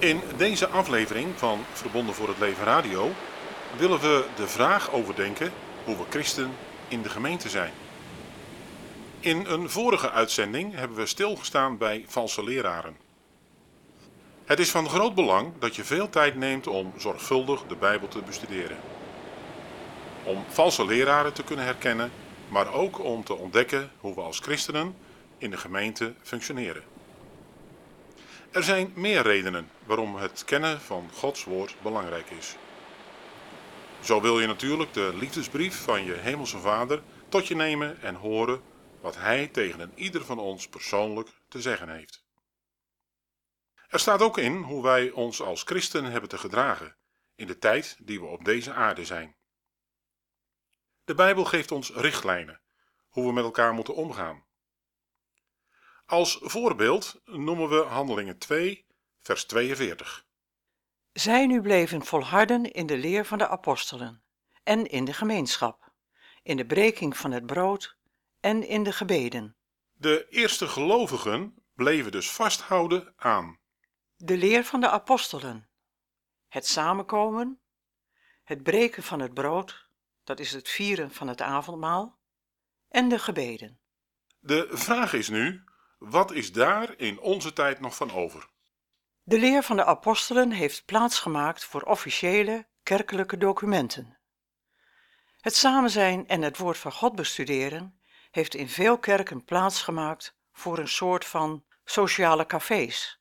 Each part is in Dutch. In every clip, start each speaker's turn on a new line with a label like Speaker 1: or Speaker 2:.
Speaker 1: In deze aflevering van Verbonden voor het Leven Radio willen we de vraag overdenken hoe we christen in de gemeente zijn. In een vorige uitzending hebben we stilgestaan bij valse leraren. Het is van groot belang dat je veel tijd neemt om zorgvuldig de Bijbel te bestuderen. Om valse leraren te kunnen herkennen, maar ook om te ontdekken hoe we als christenen in de gemeente functioneren. Er zijn meer redenen waarom het kennen van Gods woord belangrijk is. Zo wil je natuurlijk de liefdesbrief van je hemelse vader tot je nemen en horen wat hij tegen een ieder van ons persoonlijk te zeggen heeft. Er staat ook in hoe wij ons als christen hebben te gedragen in de tijd die we op deze aarde zijn. De Bijbel geeft ons richtlijnen hoe we met elkaar moeten omgaan. Als voorbeeld noemen we Handelingen 2, vers 42.
Speaker 2: Zij nu bleven volharden in de leer van de apostelen en in de gemeenschap, in de breking van het brood en in de gebeden.
Speaker 1: De eerste gelovigen bleven dus vasthouden aan
Speaker 2: De leer van de apostelen, het samenkomen, het breken van het brood, dat is het vieren van het avondmaal, en de gebeden.
Speaker 1: De vraag is nu, wat is daar in onze tijd nog van over?
Speaker 2: De leer van de apostelen heeft plaatsgemaakt voor officiële kerkelijke documenten. Het samen zijn en het woord van God bestuderen heeft in veel kerken plaatsgemaakt voor een soort van sociale cafés.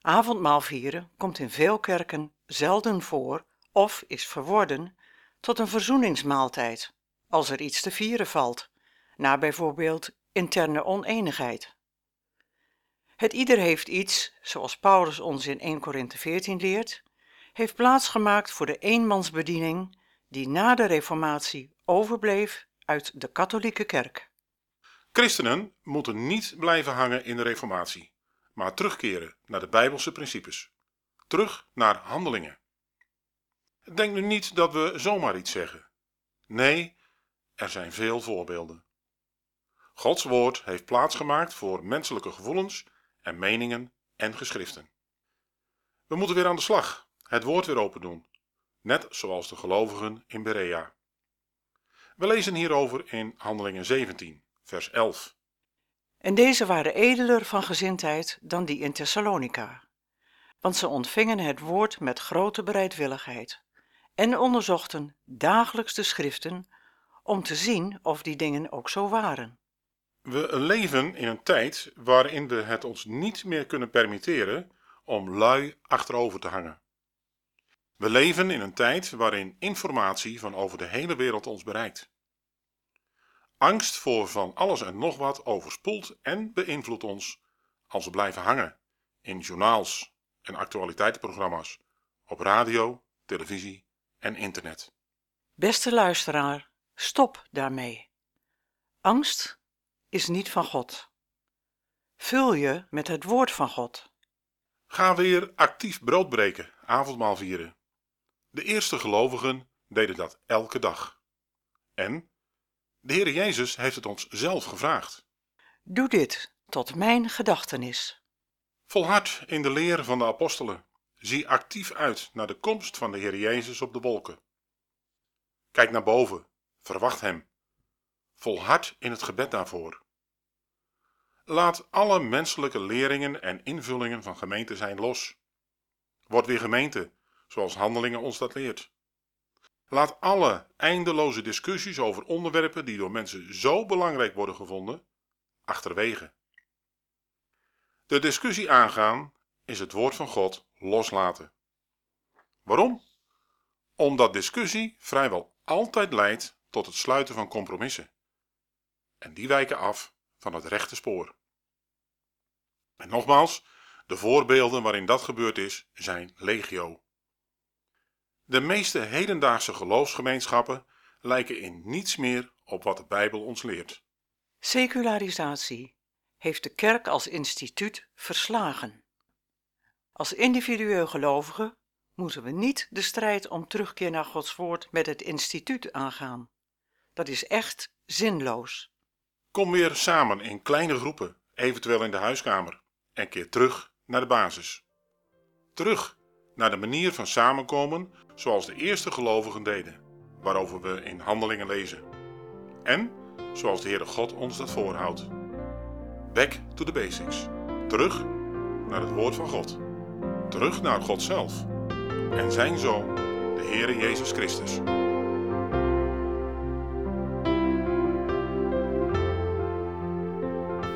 Speaker 2: Avondmaal vieren komt in veel kerken zelden voor of is verworden tot een verzoeningsmaaltijd, als er iets te vieren valt, na bijvoorbeeld interne oneenigheid. Het ieder heeft iets, zoals Paulus ons in 1 Korinthe 14 leert, heeft plaatsgemaakt voor de eenmansbediening die na de Reformatie overbleef uit de katholieke kerk.
Speaker 1: Christenen moeten niet blijven hangen in de Reformatie, maar terugkeren naar de Bijbelse principes. Terug naar handelingen. Denk nu niet dat we zomaar iets zeggen. Nee, er zijn veel voorbeelden. Gods woord heeft plaatsgemaakt voor menselijke gevoelens en meningen en geschriften. We moeten weer aan de slag, het woord weer open doen, net zoals de gelovigen in Berea. We lezen hierover in Handelingen 17, vers 11.
Speaker 2: En deze waren edeler van gezindheid dan die in Thessalonica, want ze ontvingen het woord met grote bereidwilligheid en onderzochten dagelijks de schriften om te zien of die dingen ook zo waren.
Speaker 1: We leven in een tijd waarin we het ons niet meer kunnen permitteren om lui achterover te hangen. We leven in een tijd waarin informatie van over de hele wereld ons bereikt. Angst voor van alles en nog wat overspoelt en beïnvloedt ons als we blijven hangen in journaals en actualiteitenprogramma's, op radio, televisie en internet.
Speaker 2: Beste luisteraar, stop daarmee. Angst is niet van God. Vul je met het woord van God.
Speaker 1: Ga weer actief brood breken, avondmaal vieren. De eerste gelovigen deden dat elke dag. En de Heer Jezus heeft het ons zelf gevraagd.
Speaker 2: Doe dit tot mijn gedachtenis.
Speaker 1: Volhard in de leer van de apostelen. Zie actief uit naar de komst van de Heer Jezus op de wolken. Kijk naar boven, verwacht Hem. Volhard in het gebed daarvoor. Laat alle menselijke leringen en invullingen van gemeente zijn los. Word weer gemeente, zoals handelingen ons dat leert. Laat alle eindeloze discussies over onderwerpen die door mensen zo belangrijk worden gevonden, achterwege. De discussie aangaan is het woord van God loslaten. Waarom? Omdat discussie vrijwel altijd leidt tot het sluiten van compromissen. En die wijken af van het rechte spoor. En nogmaals, De voorbeelden waarin dat gebeurd is, zijn legio. De meeste hedendaagse geloofsgemeenschappen lijken in niets meer op wat de Bijbel ons leert.
Speaker 2: Secularisatie heeft de kerk als instituut verslagen. Als individueel gelovigen moeten we niet de strijd om terugkeer naar Gods woord met het instituut aangaan. Dat is echt zinloos.
Speaker 1: Kom weer samen in kleine groepen, eventueel in de huiskamer, en keer terug naar de basis. Terug naar de manier van samenkomen zoals de eerste gelovigen deden, waarover we in handelingen lezen. En zoals de Heere God ons dat voorhoudt. Back to the basics. Terug naar het woord van God. Terug naar God zelf. En zijn Zoon, de Heere Jezus Christus.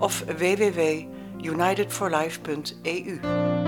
Speaker 2: of www.unitedforlife.eu.